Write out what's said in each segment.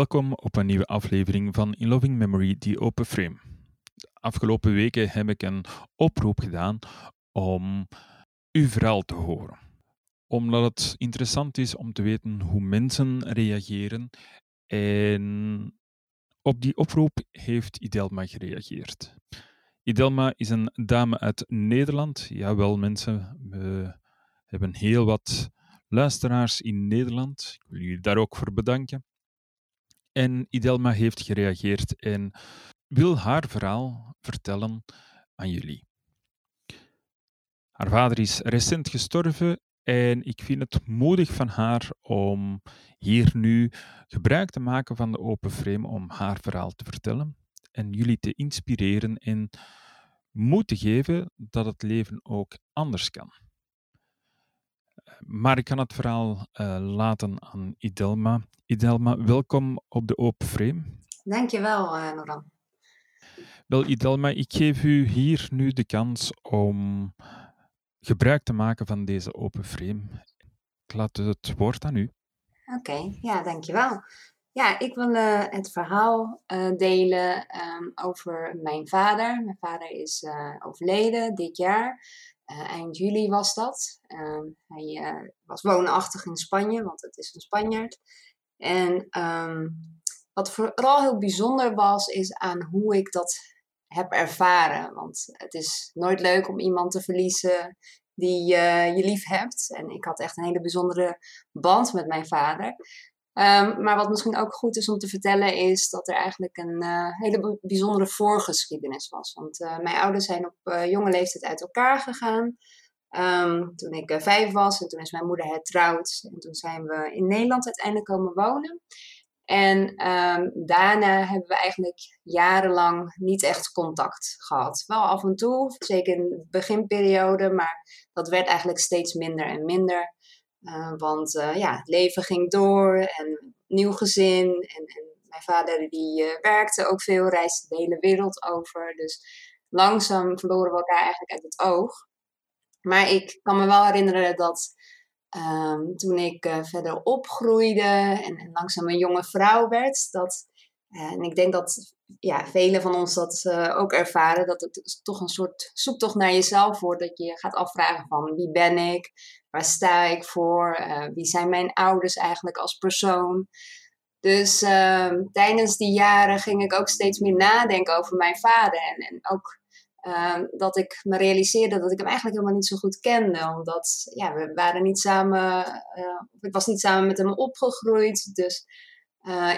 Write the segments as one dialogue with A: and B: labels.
A: Welkom op een nieuwe aflevering van In Loving Memory, die Open Frame. De afgelopen weken heb ik een oproep gedaan om uw verhaal te horen. Omdat het interessant is om te weten hoe mensen reageren. En op die oproep heeft Idelma gereageerd. Idelma is een dame uit Nederland. Jawel, mensen, we hebben heel wat luisteraars in Nederland. Ik wil jullie daar ook voor bedanken. En Idelma heeft gereageerd en wil haar verhaal vertellen aan jullie. Haar vader is recent gestorven en ik vind het moedig van haar om hier nu gebruik te maken van de open frame om haar verhaal te vertellen en jullie te inspireren en moed te geven dat het leven ook anders kan. Maar ik kan het verhaal uh, laten aan Idelma. Idelma, welkom op de Open Frame.
B: Dankjewel, uh, Noran.
A: Wel, Idelma, ik geef u hier nu de kans om gebruik te maken van deze Open Frame. Ik laat het woord aan u.
B: Oké, okay, ja, dankjewel. Ja, ik wil uh, het verhaal uh, delen um, over mijn vader. Mijn vader is uh, overleden dit jaar. Eind juli was dat. Ehm, hij was woonachtig in Spanje, want het is een Spanjaard. En um, wat vooral heel bijzonder was, is aan hoe ik dat heb ervaren. Want het is nooit leuk om iemand te verliezen die je lief hebt. En ik had echt een hele bijzondere band met mijn vader. Um, maar wat misschien ook goed is om te vertellen, is dat er eigenlijk een uh, hele bijzondere voorgeschiedenis was. Want uh, mijn ouders zijn op uh, jonge leeftijd uit elkaar gegaan. Um, toen ik vijf was en toen is mijn moeder hertrouwd. En toen zijn we in Nederland uiteindelijk komen wonen. En um, daarna hebben we eigenlijk jarenlang niet echt contact gehad. Wel af en toe, zeker in de beginperiode, maar dat werd eigenlijk steeds minder en minder. Uh, want uh, ja, het leven ging door en nieuw gezin. En, en mijn vader die uh, werkte ook veel, reisde de hele wereld over. Dus langzaam verloren we elkaar eigenlijk uit het oog. Maar ik kan me wel herinneren dat um, toen ik verder opgroeide en, en, langzaam een jonge vrouw werd, dat, en ik denk dat ja, velen van ons dat ook ervaren, dat het toch een soort zoektocht naar jezelf wordt. Dat je gaat afvragen van wie ben ik, Waar sta ik voor? Uh, wie zijn mijn ouders eigenlijk als persoon? Dus uh, tijdens die jaren ging ik ook steeds meer nadenken over mijn vader. En, en ook uh, dat ik me realiseerde dat ik hem eigenlijk helemaal niet zo goed kende. Omdat ja, we waren niet samen, uh, ik was niet samen met hem opgegroeid. Dus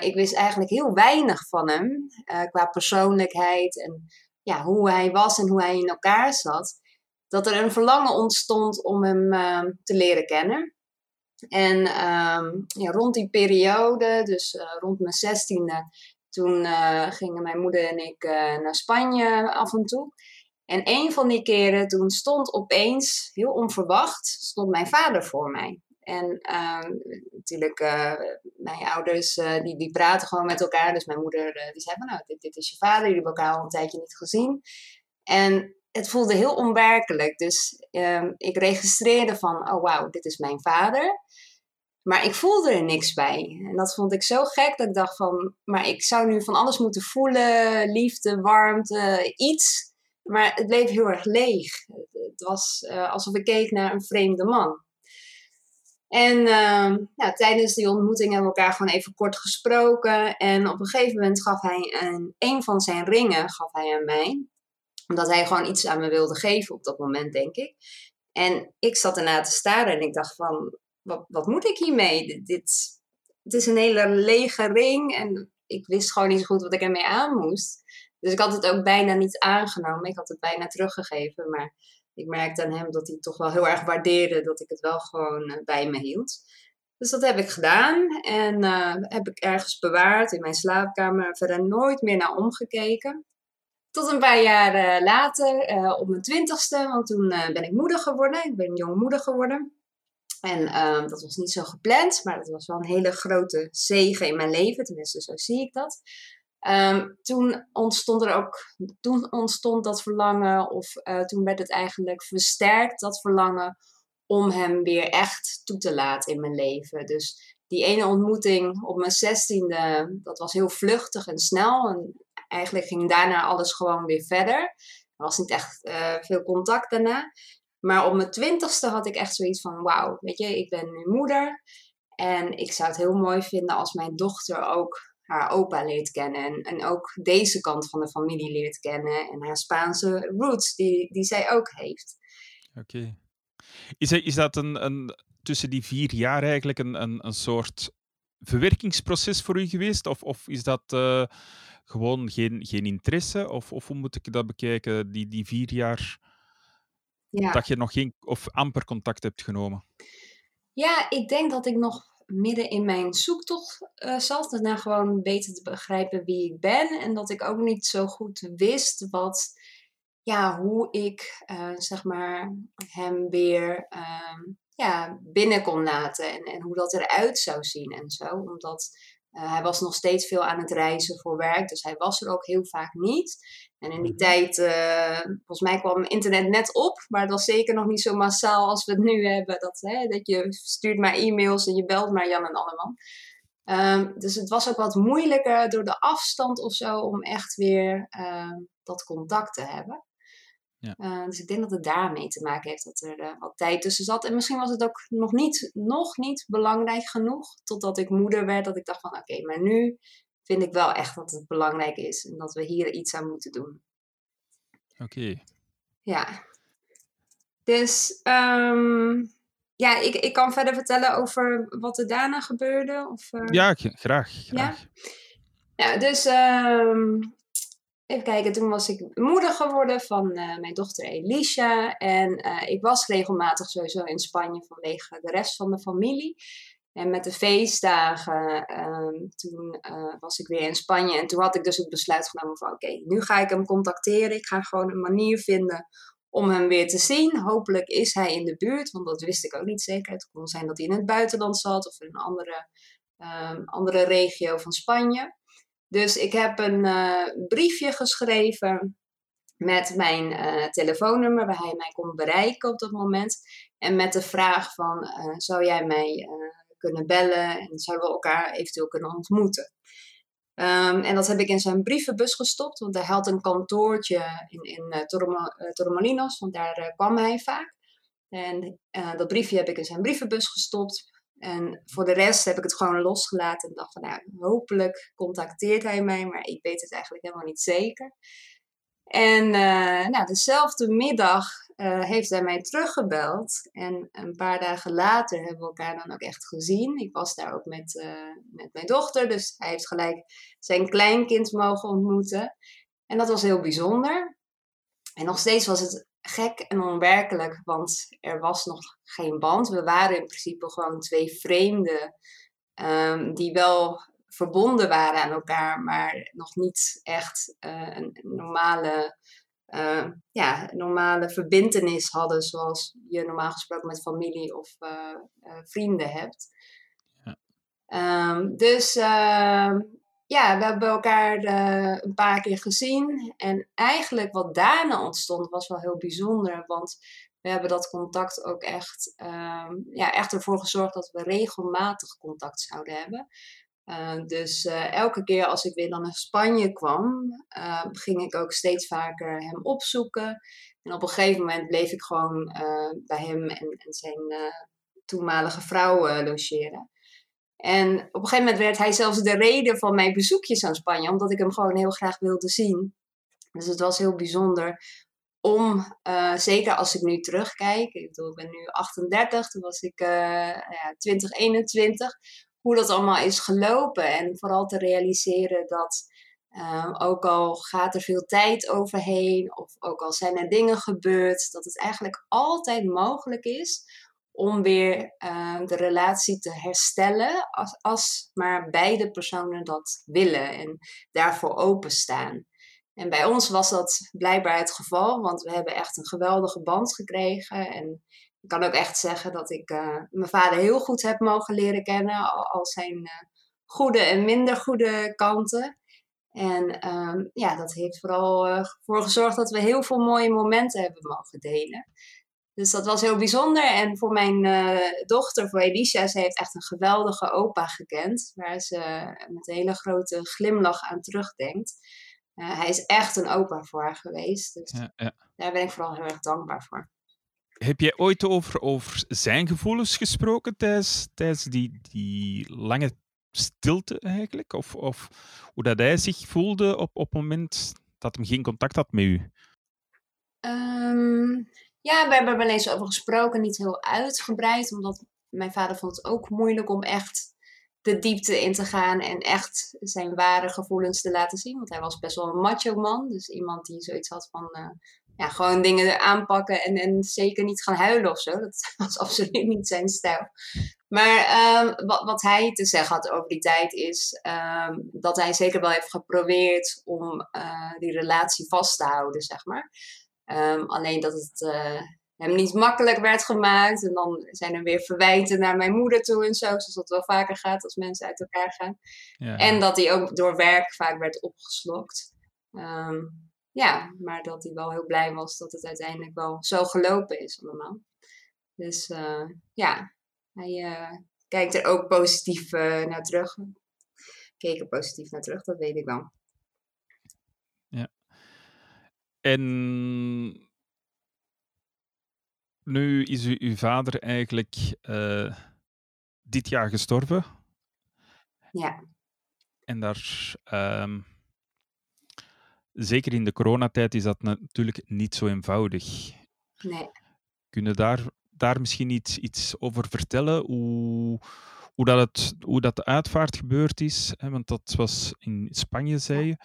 B: ik wist eigenlijk heel weinig van hem qua persoonlijkheid en ja, hoe hij was en hoe hij in elkaar zat dat er een verlangen ontstond om hem uh, te leren kennen. En um, ja, rond die periode, dus uh, rond mijn zestiende, toen uh, gingen mijn moeder en ik eh, naar Spanje af en toe. En een van die keren, toen stond opeens, heel onverwacht, stond mijn vader voor mij. En ehm, natuurlijk, mijn ouders, die, die praten gewoon met elkaar. Dus mijn moeder, die zei van, nou, dit, dit is je vader. Jullie hebben elkaar al een tijdje niet gezien. En het voelde heel onwerkelijk. Dus um, ik registreerde van, oh wauw, dit is mijn vader. Maar ik voelde er niks bij. En dat vond ik zo gek dat ik dacht van, maar ik zou nu van alles moeten voelen. Liefde, warmte, iets. Maar het bleef heel erg leeg. Het was uh, alsof ik keek naar een vreemde man. En uh, ja, tijdens die ontmoeting hebben we elkaar gewoon even kort gesproken. En op een gegeven moment gaf hij een, een van zijn ringen gaf hij aan mij omdat hij gewoon iets aan me wilde geven op dat moment, denk ik. En ik zat erna te staren en ik dacht van, wat, wat moet ik hiermee? Dit, het is een hele lege ring en ik wist gewoon niet zo goed wat ik ermee aan moest. Dus ik had het ook bijna niet aangenomen. Ik had het bijna teruggegeven, maar ik merkte aan hem dat hij toch wel heel erg waardeerde dat ik het wel gewoon eh, bij me hield. Dus dat heb ik gedaan en uh, heb ik ergens bewaard in mijn slaapkamer. Verder nooit meer naar omgekeken. Tot een paar jaar later, uh, op mijn twintigste, want toen uh, ben ik moeder geworden. Ik ben jong moeder geworden. En uh, dat was niet zo gepland, maar dat was wel een hele grote zegen in mijn leven. Tenminste, zo zie ik dat. Um, toen ontstond er ook, toen ontstond dat verlangen, of toen werd het eigenlijk versterkt, dat verlangen, om hem weer echt toe te laten in mijn leven. Dus die ene ontmoeting op mijn zestiende, dat was heel vluchtig en snel. En eigenlijk ging daarna alles gewoon weer verder. Er was niet echt uh, veel contact daarna. Maar op mijn twintigste had ik echt zoiets van: wauw, weet je, ik ben nu moeder. En ik zou het heel mooi vinden als mijn dochter ook haar opa leert kennen. En, ook deze kant van de familie leert kennen. En haar Spaanse roots, die, die zij ook heeft.
A: Oké. Is, is dat een, een, tussen die vier jaar eigenlijk een, een, een soort verwerkingsproces voor u geweest? Of, of is dat uh, gewoon geen, geen interesse? Of, of hoe moet ik dat bekijken, die, die vier jaar ja. dat je nog geen of amper contact hebt genomen?
B: Ja, ik denk dat ik nog midden in mijn zoektocht uh, zat. Naar gewoon beter te begrijpen wie ik ben. En dat ik ook niet zo goed wist wat, ja, hoe ik uh, zeg maar hem weer uh, ja, binnen kon laten. En, en hoe dat eruit zou zien en zo. Omdat uh, hij was nog steeds veel aan het reizen voor werk. Dus hij was er ook heel vaak niet. En in die mhm. tijd, uh, volgens mij kwam internet net op, maar het was zeker nog niet zo massaal als we het nu hebben. Dat, hè, dat je stuurt maar e-mails en je belt maar Jan en Alleman. Um, dus het was ook wat moeilijker door de afstand of zo om echt weer uh, dat contact te hebben. Ja. Uh, dus ik denk dat het daarmee te maken heeft dat er uh, wat tijd tussen zat. En misschien was het ook nog niet, nog niet belangrijk genoeg totdat ik moeder werd. Dat ik dacht van oké, okay, maar nu vind ik wel echt dat het belangrijk is en dat we hier iets aan moeten doen.
A: Oké.
B: Ja. Dus um, ja, ik, ik kan verder vertellen over wat er daarna gebeurde. Of, uh...
A: Ja, graag. graag.
B: Ja? ja, dus um, even kijken, toen was ik moeder geworden van uh, mijn dochter Elisha. En uh, ik was regelmatig sowieso in Spanje vanwege de rest van de familie. En met de feestdagen, uh, toen uh, was ik weer in Spanje. En toen had ik dus het besluit genomen van oké, nu ga ik hem contacteren. Ik ga gewoon een manier vinden om hem weer te zien. Hopelijk is hij in de buurt, want dat wist ik ook niet zeker. Het kon zijn dat hij in het buitenland zat of in een andere, um, andere regio van Spanje. Dus ik heb een uh, briefje geschreven met mijn uh, telefoonnummer waar hij mij kon bereiken op dat moment. En met de vraag van, uh, zou jij mij kunnen bellen en zouden we elkaar eventueel kunnen ontmoeten. Um, en dat heb ik in zijn brievenbus gestopt, want hij had een kantoortje in, in Torremolinos, want daar kwam hij vaak. En dat briefje heb ik in zijn brievenbus gestopt. En voor de rest heb ik het gewoon losgelaten en dacht van, nou, hopelijk contacteert hij mij, maar ik weet het eigenlijk helemaal niet zeker. En nou, dezelfde middag uh, heeft hij mij teruggebeld. En een paar dagen later hebben we elkaar dan ook echt gezien. Ik was daar ook met, uh, met mijn dochter, dus hij heeft gelijk zijn kleinkind mogen ontmoeten. En dat was heel bijzonder. En nog steeds was het gek en onwerkelijk, want er was nog geen band. We waren in principe gewoon twee vreemden um, die wel verbonden waren aan elkaar, maar nog niet echt uh, een normale uh, ja, normale verbindenis hadden, zoals je normaal gesproken met familie of uh, uh, vrienden hebt. Ja. Um, dus ehm, ja, we hebben elkaar een paar keer gezien. En eigenlijk wat daarna ontstond was wel heel bijzonder, want we hebben dat contact ook echt, um, ja, echt ervoor gezorgd dat we regelmatig contact zouden hebben. Uh, dus uh, elke keer als ik weer dan naar Spanje kwam, ging ik ook steeds vaker hem opzoeken. En op een gegeven moment bleef ik gewoon bij hem en, en zijn toenmalige vrouw logeren. En op een gegeven moment werd hij zelfs de reden van mijn bezoekjes aan Spanje, omdat ik hem gewoon heel graag wilde zien. Dus het was heel bijzonder om, zeker als ik nu terugkijk, ik bedoel, ik ben nu 38, toen was ik ja, 2021 hoe dat allemaal is gelopen. En vooral te realiseren dat uh, ook al gaat er veel tijd overheen, of ook al zijn er dingen gebeurd, dat het eigenlijk altijd mogelijk is om weer uh, de relatie te herstellen, als, als maar beide personen dat willen en daarvoor openstaan. En bij ons was dat blijkbaar het geval, want we hebben echt een geweldige band gekregen. En ik kan ook echt zeggen dat ik uh, mijn vader heel goed heb mogen leren kennen, al, zijn uh, goede en minder goede kanten. En um, ja, dat heeft vooral uh, voor gezorgd dat we heel veel mooie momenten hebben mogen delen. Dus dat was heel bijzonder. En voor mijn uh, dochter, voor Elisha, ze heeft echt een geweldige opa gekend. Waar ze met een hele grote glimlach aan terugdenkt. Uh, hij is echt een opa voor haar geweest. Dus ja, ja. daar ben ik vooral heel erg dankbaar voor.
A: Heb jij ooit over, over zijn gevoelens gesproken tijdens, tijdens die, die lange stilte eigenlijk? Of, of hoe dat hij zich voelde op, op het moment dat hij geen contact had met u?
B: Um, ja, we hebben er wel eens over gesproken, niet heel uitgebreid, omdat mijn vader vond het ook moeilijk om echt de diepte in te gaan en echt zijn ware gevoelens te laten zien. Want hij was best wel een macho man, dus iemand die zoiets had van uh, ja, gewoon dingen aanpakken en, en zeker niet gaan huilen of zo. Dat was absoluut niet zijn stijl. Maar um, wat, wat, hij te zeggen had over die tijd is um, dat hij zeker wel heeft geprobeerd om uh, die relatie vast te houden, zeg maar. Um, alleen dat het uh, hem niet makkelijk werd gemaakt. En dan zijn er weer verwijten naar mijn moeder toe en zo. Zoals dat wel vaker gaat als mensen uit elkaar gaan. Ja. En dat hij ook door werk vaak werd opgeslokt. Um, ja, maar dat hij wel heel blij was dat het uiteindelijk wel zo gelopen is allemaal. Dus uh, ja, hij uh, kijkt er ook positief uh, naar terug. Keek er positief naar terug, dat weet ik wel.
A: En nu is u, uw vader eigenlijk uh, dit jaar gestorven.
B: Ja.
A: En daar, um, zeker in de coronatijd, is dat natuurlijk niet zo eenvoudig.
B: Nee.
A: Kunnen daar, daar misschien iets, iets over vertellen? Hoe, hoe, dat het, hoe dat de uitvaart gebeurd is? Hè? Want dat was in Spanje, zei je.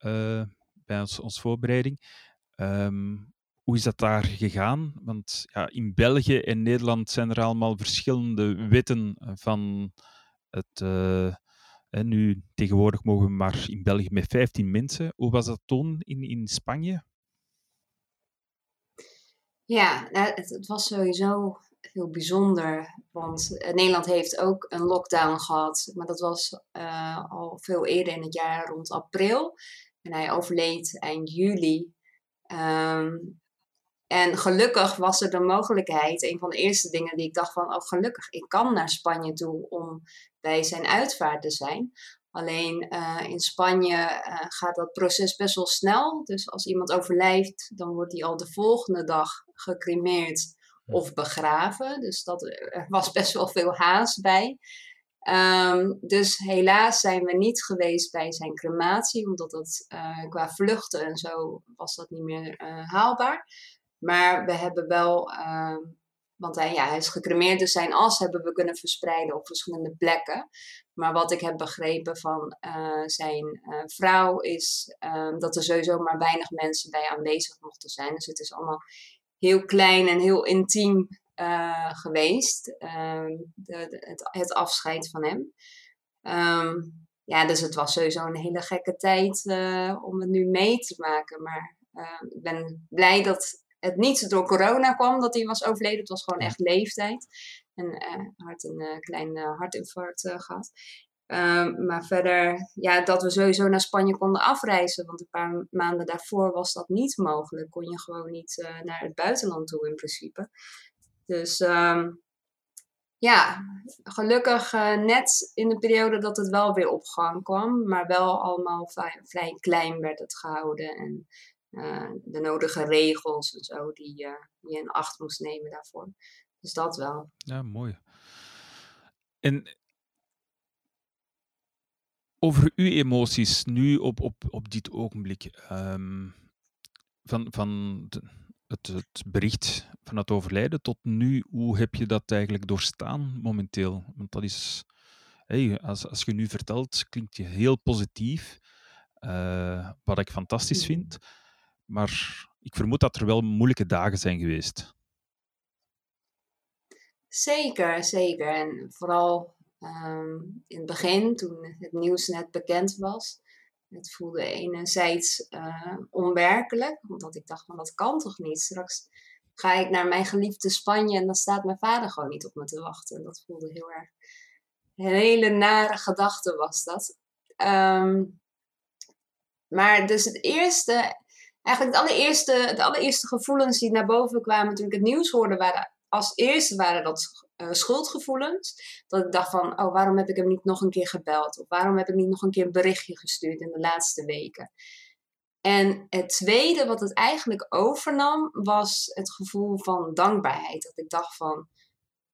A: Uh, bij ons, ons voorbereiding. Um, hoe is dat daar gegaan? Want ja, in België en Nederland zijn er allemaal verschillende wetten van het. Uh, nu tegenwoordig mogen we maar in België met 15 mensen. Hoe was dat toen in, in Spanje?
B: Ja, nou, het, het, was sowieso heel bijzonder. Want Nederland heeft ook een lockdown gehad. Maar dat was uh, al veel eerder in het jaar, rond april. En hij overleed eind juli. Um, en gelukkig was er de mogelijkheid, een van de eerste dingen die ik dacht van, oh gelukkig, ik kan naar Spanje toe om bij zijn uitvaart te zijn. Alleen uh, in Spanje uh, gaat dat proces best wel snel. Dus als iemand overlijdt, dan wordt hij al de volgende dag gecremeerd of begraven. Dus dat, er was best wel veel haast bij. Um, dus helaas zijn we niet geweest bij zijn crematie, omdat dat uh, qua vluchten en zo was dat niet meer uh, haalbaar. Maar we hebben wel, uh, want hij, ja, hij is gecremeerd, dus zijn as hebben we kunnen verspreiden op verschillende plekken. Maar wat ik heb begrepen van uh, zijn vrouw is ehm, dat er sowieso maar weinig mensen bij aanwezig mochten zijn. Dus het is allemaal heel klein en heel intiem uh, geweest, uh, de, de, het, het, afscheid van hem. Um, ja, dus het was sowieso een hele gekke tijd uh, om het nu mee te maken. Maar uh, ik ben blij dat het niet door corona kwam dat hij was overleden. Het was gewoon echt leeftijd. En uh, had een klein hartinfarct gehad. Maar verder, ja, dat we sowieso naar Spanje konden afreizen. Want een paar maanden daarvoor was dat niet mogelijk. Kon je gewoon niet naar het buitenland toe in principe. Dus um, ja, gelukkig uh, net in de periode dat het wel weer op gang kwam, maar wel allemaal vrij, klein werd het gehouden. En uh, de nodige regels en zo die uh, je in acht moest nemen daarvoor. Dus dat wel.
A: Ja, mooi. En over uw emoties nu op, op, op dit ogenblik. Um, van, van het, het, bericht van het overlijden tot nu, hoe heb je dat eigenlijk doorstaan momenteel? Want dat is, hey, als, als je nu vertelt, klinkt je heel positief, uh, wat ik fantastisch mm. vind. Maar ik vermoed dat er wel moeilijke dagen zijn geweest.
B: Zeker, zeker. En vooral um, in het begin, toen het nieuws net bekend was, het voelde enerzijds uh, onwerkelijk, omdat ik dacht van dat kan toch niet. Straks ga ik naar mijn geliefde Spanje en dan staat mijn vader gewoon niet op me te wachten. En dat voelde heel erg, een hele nare gedachte was dat. Um, maar dus het eerste, eigenlijk de allereerste, de allereerste gevoelens die naar boven kwamen toen ik het nieuws hoorde, waren als eerste waren dat uh, schuldgevoelens. Dat ik dacht van, oh, waarom heb ik hem niet nog een keer gebeld? Of waarom heb ik niet nog een keer een berichtje gestuurd in de laatste weken? En het tweede wat het eigenlijk overnam, was het gevoel van dankbaarheid. Dat ik dacht van,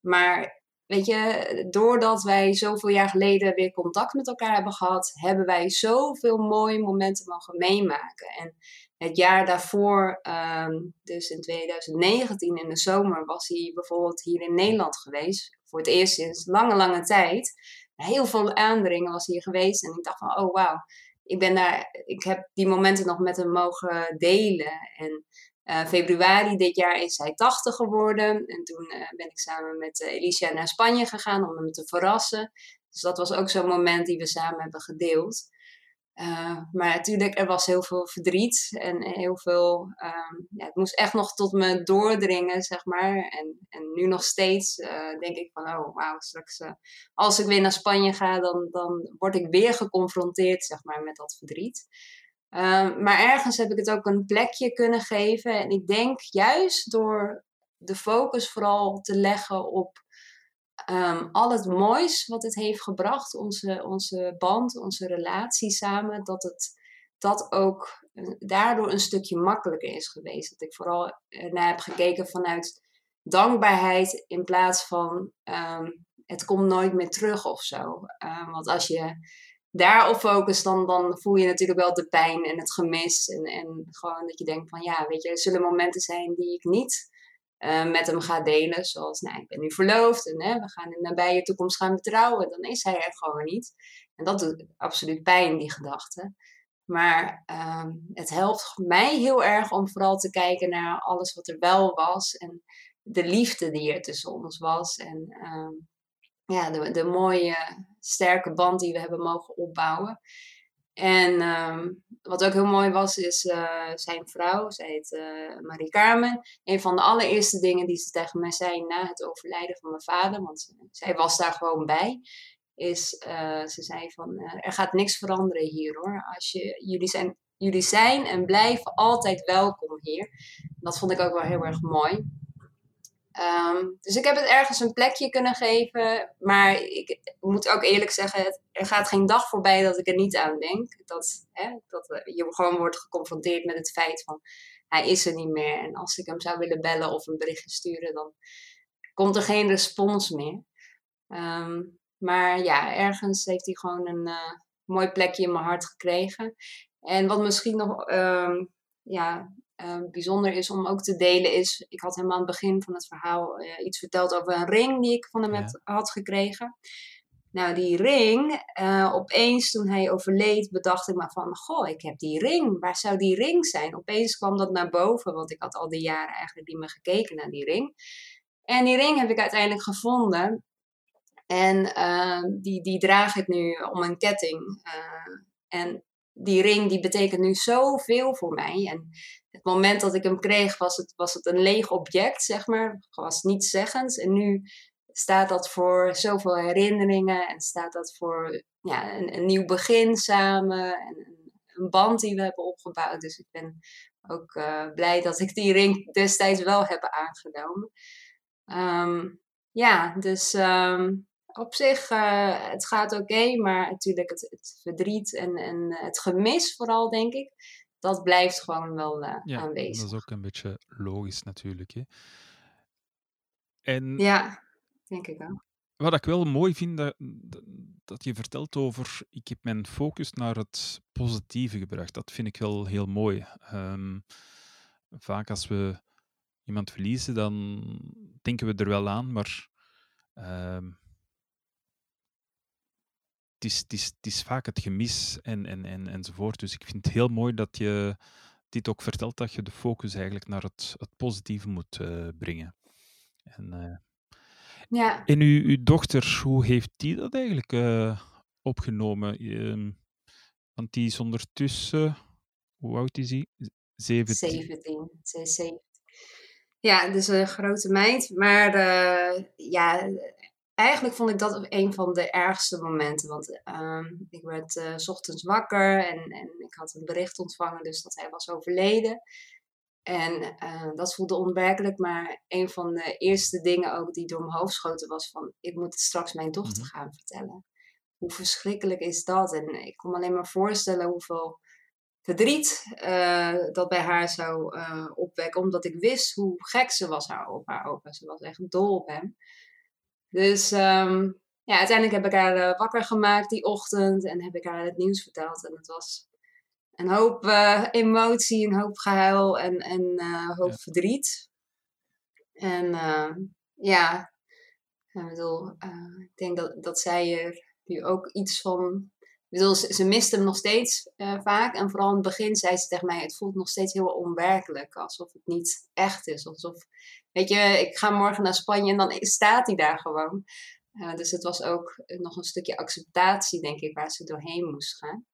B: maar weet je, doordat wij zoveel jaar geleden weer contact met elkaar hebben gehad, hebben wij zoveel mooie momenten mogen meemaken. En het jaar daarvoor, ehm, dus in 2019 in de zomer, was hij bijvoorbeeld hier in Nederland geweest. Voor het eerst sinds lange, lange tijd. Heel veel aandringen was hier geweest. En ik dacht van, oh wauw, ik ben daar, ik heb die momenten nog met hem mogen delen. En uh, februari dit jaar is hij 80 geworden. En toen uh, ben ik samen met uh, naar Spanje gegaan om hem te verrassen. Dus dat was ook zo'n moment die we samen hebben gedeeld. Uh, maar natuurlijk, er was heel veel verdriet en heel veel. Um, ja, het moest echt nog tot me doordringen, zeg maar. En, en nu nog steeds uh, denk ik van: oh wauw, straks uh, als ik weer naar Spanje ga, dan, dan word ik weer geconfronteerd, zeg maar, met dat verdriet. Ehm, maar ergens heb ik het ook een plekje kunnen geven. En ik denk juist door de focus vooral te leggen op um, al het moois wat het heeft gebracht, onze, onze band, onze relatie samen, dat het dat ook daardoor een stukje makkelijker is geweest. Dat ik vooral naar heb gekeken vanuit dankbaarheid in plaats van um, het komt nooit meer terug of zo. Um, want als je daarop focust, dan, dan voel je natuurlijk wel de pijn en het gemis. En, en gewoon dat je denkt van ja, weet je, er zullen momenten zijn die ik niet uh, met hem ga delen. Zoals, nou, ik ben nu verloofd en hè, we gaan in de nabije toekomst gaan trouwen. Dan is hij er gewoon niet. En dat doet absoluut pijn, die gedachte. Maar uh, het helpt mij heel erg om vooral te kijken naar alles wat er wel was. En de liefde die er tussen ons was. En uh, ja, de, de mooie, sterke band die we hebben mogen opbouwen. En um, wat ook heel mooi was, is uh, zijn vrouw, zij heet uh, Marie Carmen. Een van de allereerste dingen die ze tegen mij zei na het overlijden van mijn vader, want zij was daar gewoon bij, is uh, ze zei van er gaat niks veranderen hier hoor. Als je, jullie, zijn, jullie zijn en blijven altijd welkom hier. Dat vond ik ook wel heel erg mooi. Um, dus ik heb het ergens een plekje kunnen geven. Maar ik moet ook eerlijk zeggen, er gaat geen dag voorbij dat ik er niet aan denk. Dat, hè, dat eh, je gewoon wordt geconfronteerd met het feit van hij is er niet meer. En als ik hem zou willen bellen of een berichtje sturen, dan komt er geen respons meer. Um, maar ja, ergens heeft hij gewoon een uh, mooi plekje in mijn hart gekregen. En wat misschien nog um, ja, uh, bijzonder is om ook te delen is, ik had hem aan het begin van het verhaal uh, iets verteld over een ring die ik van hem ja. had gekregen. Nou, die ring, uh, opeens toen hij overleed, bedacht ik me van, goh, ik heb die ring. Waar zou die ring zijn? Opeens kwam dat naar boven, want ik had al die jaren eigenlijk niet meer gekeken naar die ring. En die ring heb ik uiteindelijk gevonden. En die, die draag ik nu om een ketting. en die ring die betekent nu zoveel voor mij. En het moment dat ik hem kreeg, was het, was het een leeg object, zeg maar. Was niets zeggends. En nu staat dat voor zoveel herinneringen en staat dat voor ja, een, nieuw begin samen en een, band die we hebben opgebouwd. Dus ik ben ook uh, blij dat ik die ring destijds wel heb aangenomen. Um, ja, dus um, op zich, uh, het gaat oké, okay, maar natuurlijk het, het, verdriet en, en het gemis vooral, denk ik, dat blijft gewoon wel uh,
A: ja,
B: aanwezig.
A: Dat is ook een beetje logisch natuurlijk. Hè? En
B: ja, denk ik ook.
A: Wat ik wel mooi vind, dat, dat je vertelt over, ik heb mijn focus naar het positieve gebracht. Dat vind ik wel heel mooi. Um, vaak als we iemand verliezen, dan denken we er wel aan, maar um, het is, het, is, het is vaak het gemis en, en, en, enzovoort. Dus ik vind het heel mooi dat je dit ook vertelt, dat je de focus eigenlijk naar het, het positieve moet uh, brengen. En, uh,
B: ja.
A: en uw, uw dochter, hoe heeft die dat eigenlijk uh, opgenomen? Uh, want die is ondertussen, hoe oud is hij? 17.
B: 17. Ze is 17. Ja, dus een grote meid. Maar ja, eigenlijk vond ik dat een van de ergste momenten. Want ehm, ik werd uh, s ochtends wakker en, en ik had een bericht ontvangen dus dat hij was overleden. En uh, dat voelde onwerkelijk, maar een van de eerste dingen ook die door mijn hoofd schoten was van ik moet het straks mijn dochter mhm. gaan vertellen. Hoe verschrikkelijk is dat? En ik kon me alleen maar voorstellen hoeveel verdriet uh, dat bij haar zou opwekken, omdat ik wist hoe gek ze was haar op haar opa. Ze was echt dol op hem. Dus um, ja, uiteindelijk heb ik haar uh, wakker gemaakt die ochtend en heb ik haar het nieuws verteld. En het was een hoop emotie, een hoop gehuil en, en een hoop verdriet. En ja, ik bedoel, ik denk dat, dat zij er nu ook iets van bedoel, ze, ze miste hem nog steeds uh, vaak. En vooral in het begin zei ze tegen mij: Het voelt nog steeds heel onwerkelijk. Alsof het niet echt is. Alsof, weet je, ik ga morgen naar Spanje en dan staat hij daar gewoon. Uh, dus het was ook nog een stukje acceptatie, denk ik, waar ze doorheen moest gaan.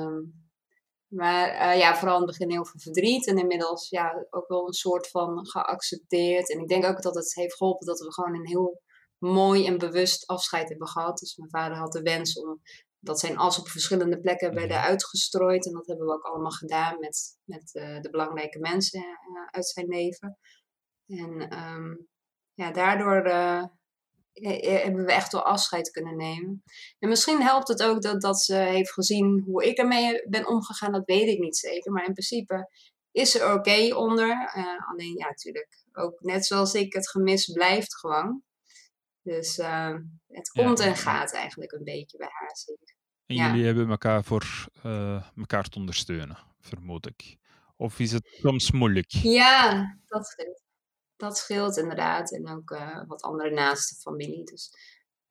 B: Um, maar uh, ja, vooral in het begin heel veel verdriet. En inmiddels ja, ook wel een soort van geaccepteerd. En ik denk ook dat het heeft geholpen dat we gewoon een heel mooi en bewust afscheid hebben gehad. Dus mijn vader had de wens om dat zijn as op verschillende plekken werden mhm. uitgestrooid. En dat hebben we ook allemaal gedaan met, met uh, de belangrijke mensen uh, uit zijn leven. En um, ja, daardoor uh, hebben we echt wel afscheid kunnen nemen. En misschien helpt het ook dat, dat ze heeft gezien hoe ik ermee ben omgegaan. Dat weet ik niet zeker. Maar in principe is ze oké okay onder. alleen ja, natuurlijk ook net zoals ik, het gemis blijft gewoon. Dus uh, het komt en gaat eigenlijk een beetje bij haar, zie ik.
A: En jullie hebben elkaar voor uh, elkaar te ondersteunen, vermoed ik. Of is het soms moeilijk?
B: Ja, dat scheelt. Dat scheelt inderdaad. En ook uh, wat andere naaste familie. Dus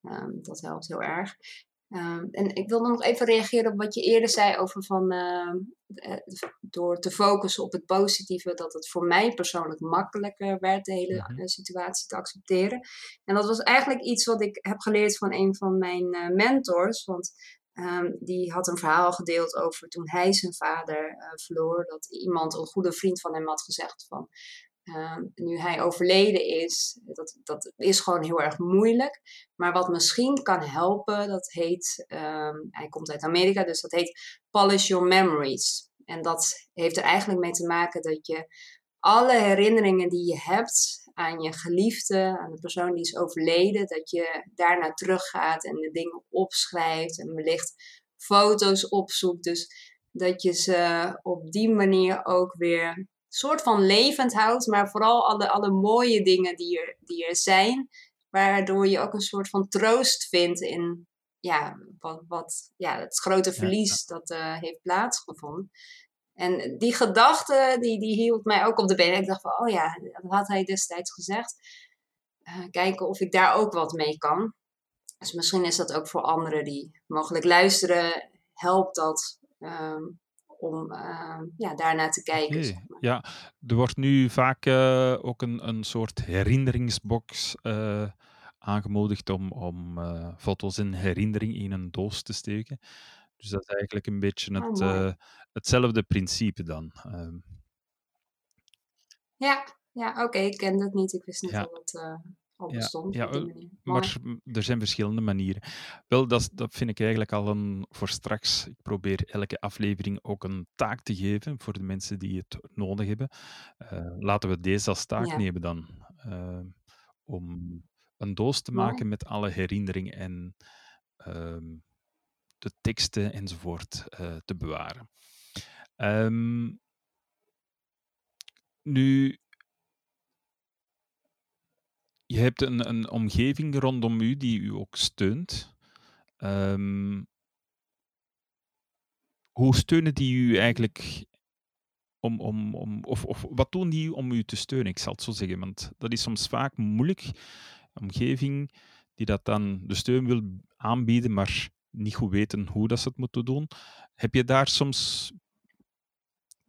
B: um, dat helpt heel erg. Um, en ik wilde nog even reageren op wat je eerder zei over van uh, door te focussen op het positieve, dat het voor mij persoonlijk makkelijker werd de hele mm -hmm. situatie te accepteren. En dat was eigenlijk iets wat ik heb geleerd van een van mijn uh, mentors. Want Um, die had een verhaal gedeeld over toen hij zijn vader verloor. Dat iemand, een goede vriend van hem, had gezegd van... Um, nu hij overleden is, dat, dat is gewoon heel erg moeilijk. Maar wat misschien kan helpen, dat heet... Um, hij komt uit Amerika, dus dat heet Polish Your Memories. En dat heeft er eigenlijk mee te maken dat je alle herinneringen die je hebt aan je geliefde, aan de persoon die is overleden, dat je daarna teruggaat en de dingen opschrijft en wellicht foto's opzoekt. Dus dat je ze op die manier ook weer soort van levend houdt, maar vooral alle, alle mooie dingen die er, die er zijn, waardoor je ook een soort van troost vindt in ja, wat, wat, ja, het grote verlies dat uh, heeft plaatsgevonden. En die gedachte, die, die hield mij ook op de benen. Ik dacht van, oh ja, dat had hij destijds gezegd. Uh, kijken of ik daar ook wat mee kan. Dus misschien is dat ook voor anderen die mogelijk luisteren, helpt dat um, om uh, ja, daarnaar te kijken. Okay. Zeg
A: maar. Ja, er wordt nu vaak uh, ook een, een soort herinneringsbox aangemoedigd om, om foto's in herinnering in een doos te steken. Dus dat is eigenlijk een beetje het, oh, uh, hetzelfde principe dan. Um.
B: Ja, ja oké, okay. ik ken dat niet. Ik wist niet ja. dat het uh, al bestond. Ja, ja
A: maar er zijn verschillende manieren. Wel, dat, dat vind ik eigenlijk al een voor straks. Ik probeer elke aflevering ook een taak te geven voor de mensen die het nodig hebben. Uh, laten we deze als taak ja. nemen dan. Ehm, om een doos te maken met alle herinneringen en um, de teksten enzovoort uh, te bewaren. Um, nu, je hebt een, een omgeving rondom u die u ook steunt. Um, hoe steunen die u eigenlijk om, om, om, of, of wat doen die om u te steunen? Ik zal het zo zeggen, want dat is soms vaak moeilijk. Een omgeving die dat dan de steun wil aanbieden, maar niet goed weten hoe dat ze het moeten doen. Heb je daar soms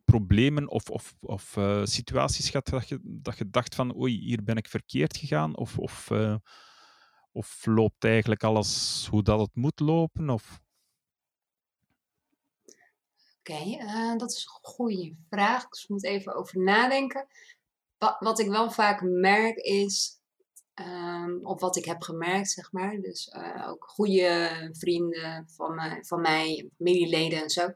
A: problemen of, of, of uh, situaties gehad dat je, dat je dacht van oei, hier ben ik verkeerd gegaan? Of, of, uh, of loopt eigenlijk alles hoe dat het moet lopen? Of...
B: Oké, eh, dat is een goede vraag. Dus ik moet even over nadenken. Wat, wat ik wel vaak merk is Um, op wat ik heb gemerkt, zeg maar. Dus ook goede vrienden van, me, van mij, familieleden en zo.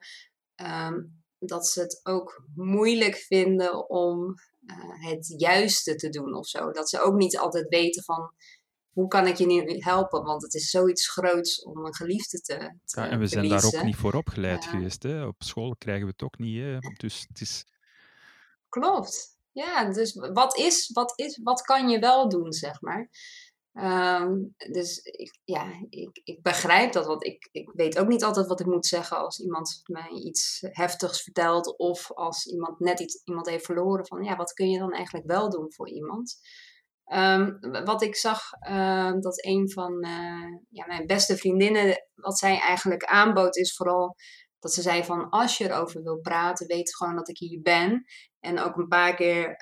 B: Um, dat ze het ook moeilijk vinden om uh, het juiste te doen of zo. Dat ze ook niet altijd weten van hoe kan ik je nu helpen? Want het is zoiets groots om een geliefde te, te
A: Ja, en we zijn daar ook niet voor opgeleid geweest. Hè? Op school krijgen we het ook niet. Hè? Dus het is...
B: Klopt. Ja, dus wat is, wat is, wat kan je wel doen, zeg maar. Um, dus ik, ja, ik, ik begrijp dat, want ik, ik weet ook niet altijd wat ik moet zeggen als iemand mij iets heftigs vertelt of als iemand net iets, iemand heeft verloren van ja, wat kun je dan eigenlijk wel doen voor iemand? Um, wat ik zag, uh, dat een van uh, ja, mijn beste vriendinnen, wat zij eigenlijk aanbood, is vooral dat ze zei van als je erover wil praten, weet gewoon dat ik hier ben. En ook een paar keer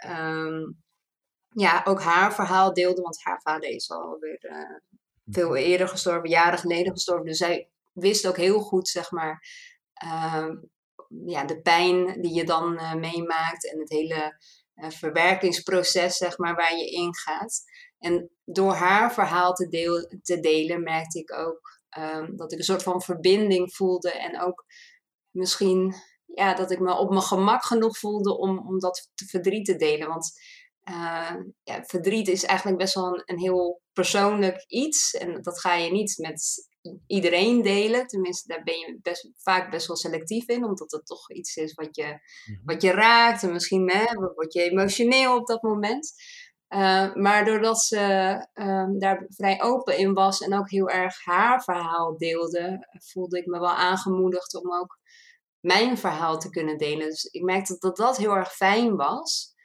B: ja, ook haar verhaal deelde, want haar vader is alweer uh, veel eerder gestorven, jaren geleden gestorven. Dus zij wist ook heel goed, zeg maar, uh, ja, de pijn die je dan uh, meemaakt en het hele uh, verwerkingsproces, zeg maar, waar je ingaat. En door haar verhaal te, deel, te delen, merkte ik ook um, dat ik een soort van verbinding voelde en ook misschien ja, dat ik me op mijn gemak genoeg voelde om, om dat verdriet te delen. Want uh, ja, verdriet is eigenlijk best wel een, een, heel persoonlijk iets. En dat ga je niet met iedereen delen. Tenminste, daar ben je best, vaak best wel selectief in, omdat het toch iets is wat je, mm-hmm. wat je raakt. En misschien hè, word je emotioneel op dat moment. Uh, maar doordat ze uh, daar vrij open in was en ook heel erg haar verhaal deelde, voelde ik me wel aangemoedigd om ook mijn verhaal te kunnen delen. Dus ik merkte dat dat heel erg fijn was.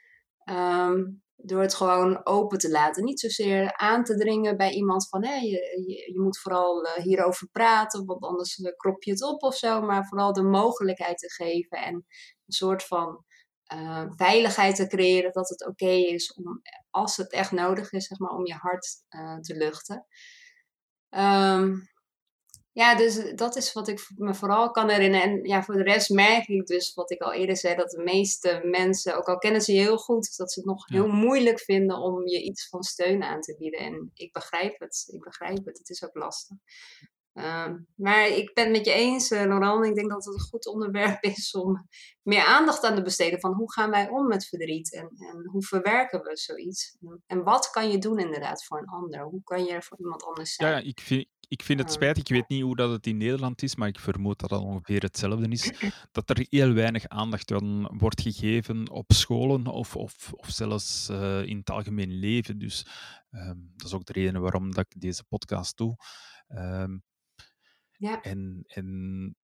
B: Um, door het gewoon open te laten. Niet zozeer aan te dringen bij iemand van hé, je, je, moet vooral uh, hierover praten, want anders uh, krop je het op of zo. Maar vooral de mogelijkheid te geven en een soort van uh, veiligheid te creëren dat het oké is om, als het echt nodig is, zeg maar, om je hart te luchten. Um, ja, dus dat is wat ik me vooral kan herinneren. En ja, voor de rest merk ik dus, wat ik al eerder zei, dat de meeste mensen, ook al kennen ze je heel goed, dat ze het nog ja. heel moeilijk vinden om je iets van steun aan te bieden. En ik begrijp het, ik begrijp het. Het is ook lastig. Um, maar ik ben het met je eens, uh, Laurent. Ik denk dat het een goed onderwerp is om meer aandacht aan te besteden van hoe gaan wij om met verdriet en, en hoe verwerken we zoiets. En wat kan je doen inderdaad voor een ander? Hoe kan je er voor iemand anders zijn?
A: Ja, ik vind, ik vind het spijtig, ik weet niet hoe dat het in Nederland is, maar ik vermoed dat dat ongeveer hetzelfde is. Dat er heel weinig aandacht aan wordt gegeven op scholen of, of, of zelfs uh, in het algemeen leven. Dus um, dat is ook de reden waarom dat ik deze podcast doe. Um, ja. En, en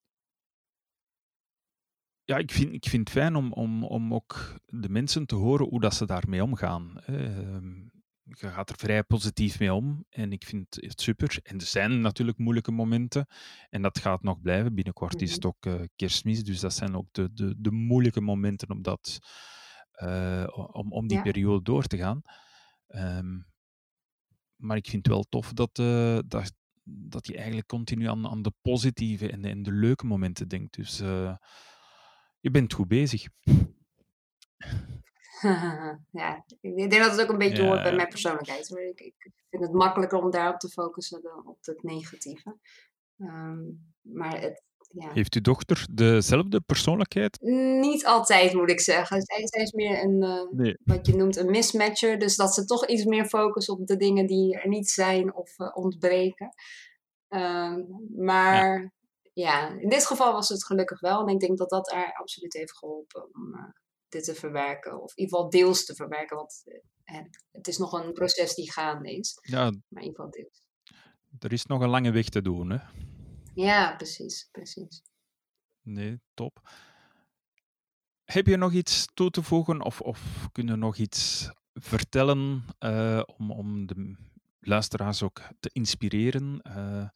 A: ja, ik vind, ik vind het fijn om, om, om ook de mensen te horen hoe dat ze daarmee omgaan. Um, je gaat er vrij positief mee om en ik vind het super. En er zijn natuurlijk moeilijke momenten en dat gaat nog blijven. Binnenkort is het ook uh, kerstmis, dus dat zijn ook de, de, de moeilijke momenten om, dat, uh, om, om die ja. periode door te gaan. Um, maar ik vind het wel tof dat, uh, dat, dat je eigenlijk continu aan, aan de positieve en de, en de leuke momenten denkt. Dus je bent goed bezig.
B: ja, ik denk dat het ook een beetje ja. hoort bij mijn persoonlijkheid. Ik, ik, vind het makkelijker om daarop te focussen dan op het negatieve. Um, maar het, ja.
A: Heeft uw dochter dezelfde persoonlijkheid?
B: Niet altijd, moet ik zeggen. Zij, zij is meer een, uh, nee. wat je noemt een mismatcher. Dus dat ze toch iets meer focust op de dingen die er niet zijn of uh, ontbreken. Um, maar ja. ja. in dit geval was het gelukkig wel. En ik denk dat dat haar absoluut heeft geholpen om uh, dit te verwerken. Of in ieder geval deels te verwerken. Want het is nog een proces die gaande is.
A: Ja,
B: maar in ieder geval deels.
A: Er is nog een lange weg te doen, hè?
B: Ja, precies, precies.
A: Nee, top. Heb je nog iets toe te voegen of, of kunnen nog iets vertellen uh, om, om de luisteraars ook te inspireren? Uh...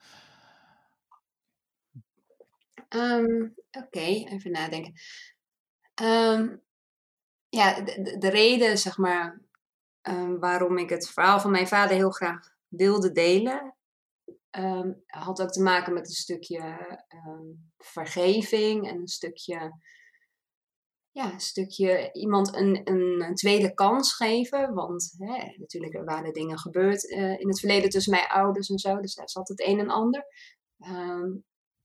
B: Um, Oké, okay, even nadenken. Um, ja, de, de, reden, zeg maar, um, waarom ik het verhaal van mijn vader heel graag wilde delen, um, had ook te maken met een stukje um, vergeving en een stukje ja, een stukje iemand een, een, tweede kans geven. Want hè, natuurlijk er waren dingen gebeurd uh, in het verleden tussen mijn ouders en zo. Dus daar zat het een en ander. Ehm,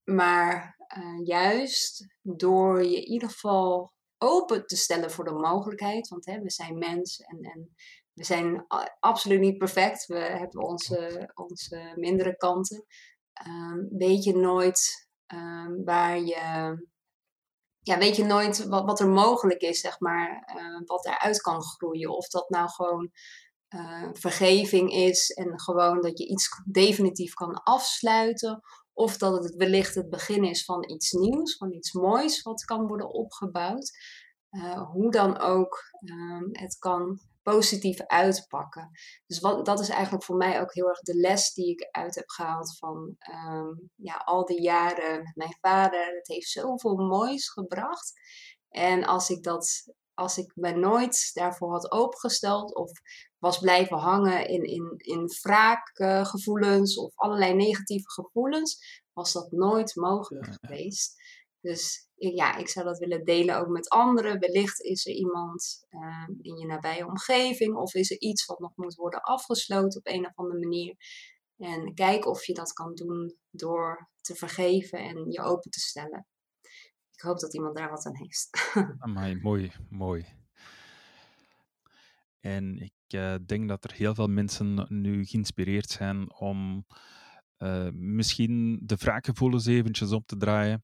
B: maar uh, juist door je in ieder geval open te stellen voor de mogelijkheid. Want hè, we zijn mens en, en we zijn absoluut niet perfect. We hebben onze, onze mindere kanten. Um, weet je nooit um, waar je ja, weet je nooit wat, er mogelijk is, zeg maar, uh, wat eruit kan groeien. Of dat nou gewoon uh, vergeving is en gewoon dat je iets definitief kan afsluiten. Of dat het wellicht het begin is van iets nieuws, van iets moois wat kan worden opgebouwd. Uh, hoe dan ook, ehm, het kan positief uitpakken. Dus wat, dat is eigenlijk voor mij ook heel erg de les die ik uit heb gehaald van um, ja, al die jaren met mijn vader. Het heeft zoveel moois gebracht. En als ik, dat, als ik me nooit daarvoor had opengesteld of was blijven hangen in, in, in wraakgevoelens of allerlei negatieve gevoelens, was dat nooit mogelijk geweest. Dus ja, ik zou dat willen delen ook met anderen. Wellicht is er iemand ehm, in je nabije omgeving of is er iets wat nog moet worden afgesloten op een of andere manier. En kijk of je dat kan doen door te vergeven en je open te stellen. Ik hoop dat iemand daar wat aan heeft.
A: Amai, mooi, mooi. En ik uh, denk dat er heel veel mensen nu geïnspireerd zijn om uh, misschien de wraakgevoelens eventjes op te draaien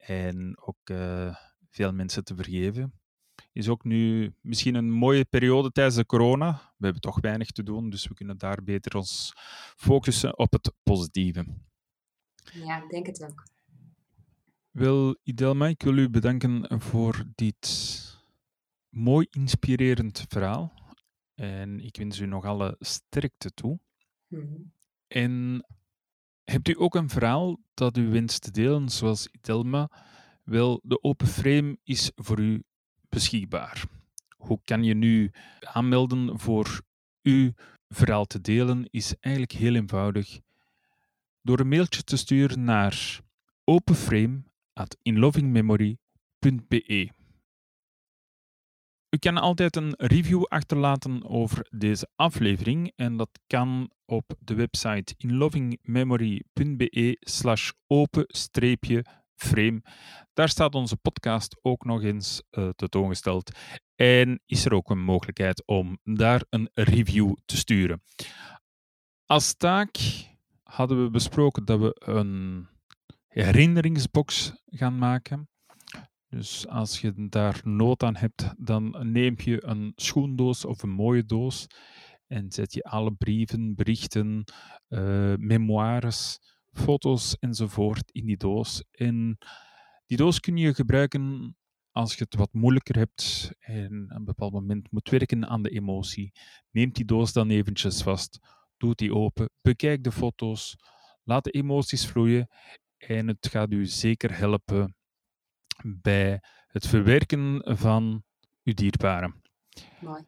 A: en ook uh, veel mensen te vergeven. Is ook nu misschien een mooie periode tijdens de corona. We hebben toch weinig te doen, dus we kunnen daar beter ons focussen op het positieve.
B: Ja, ik denk het ook.
A: Wel, Idelma, ik wil u bedanken voor dit mooi inspirerend verhaal. En ik wens u nog alle sterkte toe. Mm En Hebt u ook een verhaal dat u wenst te delen, zoals Idelma? Wel, de Open Frame is voor u beschikbaar. Hoe kan je nu aanmelden voor uw verhaal te delen? Is eigenlijk heel eenvoudig. Door een mailtje te sturen naar openframe.inlovingmemory.be. U kan altijd een review achterlaten over deze aflevering en dat kan op de website inlovingmemory.be slash open-frame. Daar staat onze podcast ook nog eens uh, tentoongesteld en is er ook een mogelijkheid om daar een review te sturen. Als taak hadden we besproken dat we een herinneringsbox gaan maken. Dus als je daar nood aan hebt, dan neem je een schoendoos of een mooie doos en zet je alle brieven, berichten, uh, memoires, foto's enzovoort in die doos. En die doos kun je gebruiken als je het wat moeilijker hebt en op een bepaald moment moet werken aan de emotie. Neem die doos dan eventjes vast, doe die open, bekijk de foto's, laat de emoties vloeien en het gaat u zeker helpen bij het verwerken van uw dierbaren.
B: Mooi.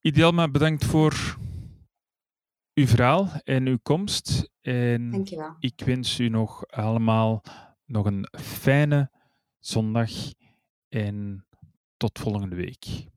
A: Ideaal, bedankt voor uw verhaal en uw komst. En
B: Dankjewel.
A: ik wens u nog allemaal nog een fijne zondag en tot volgende week.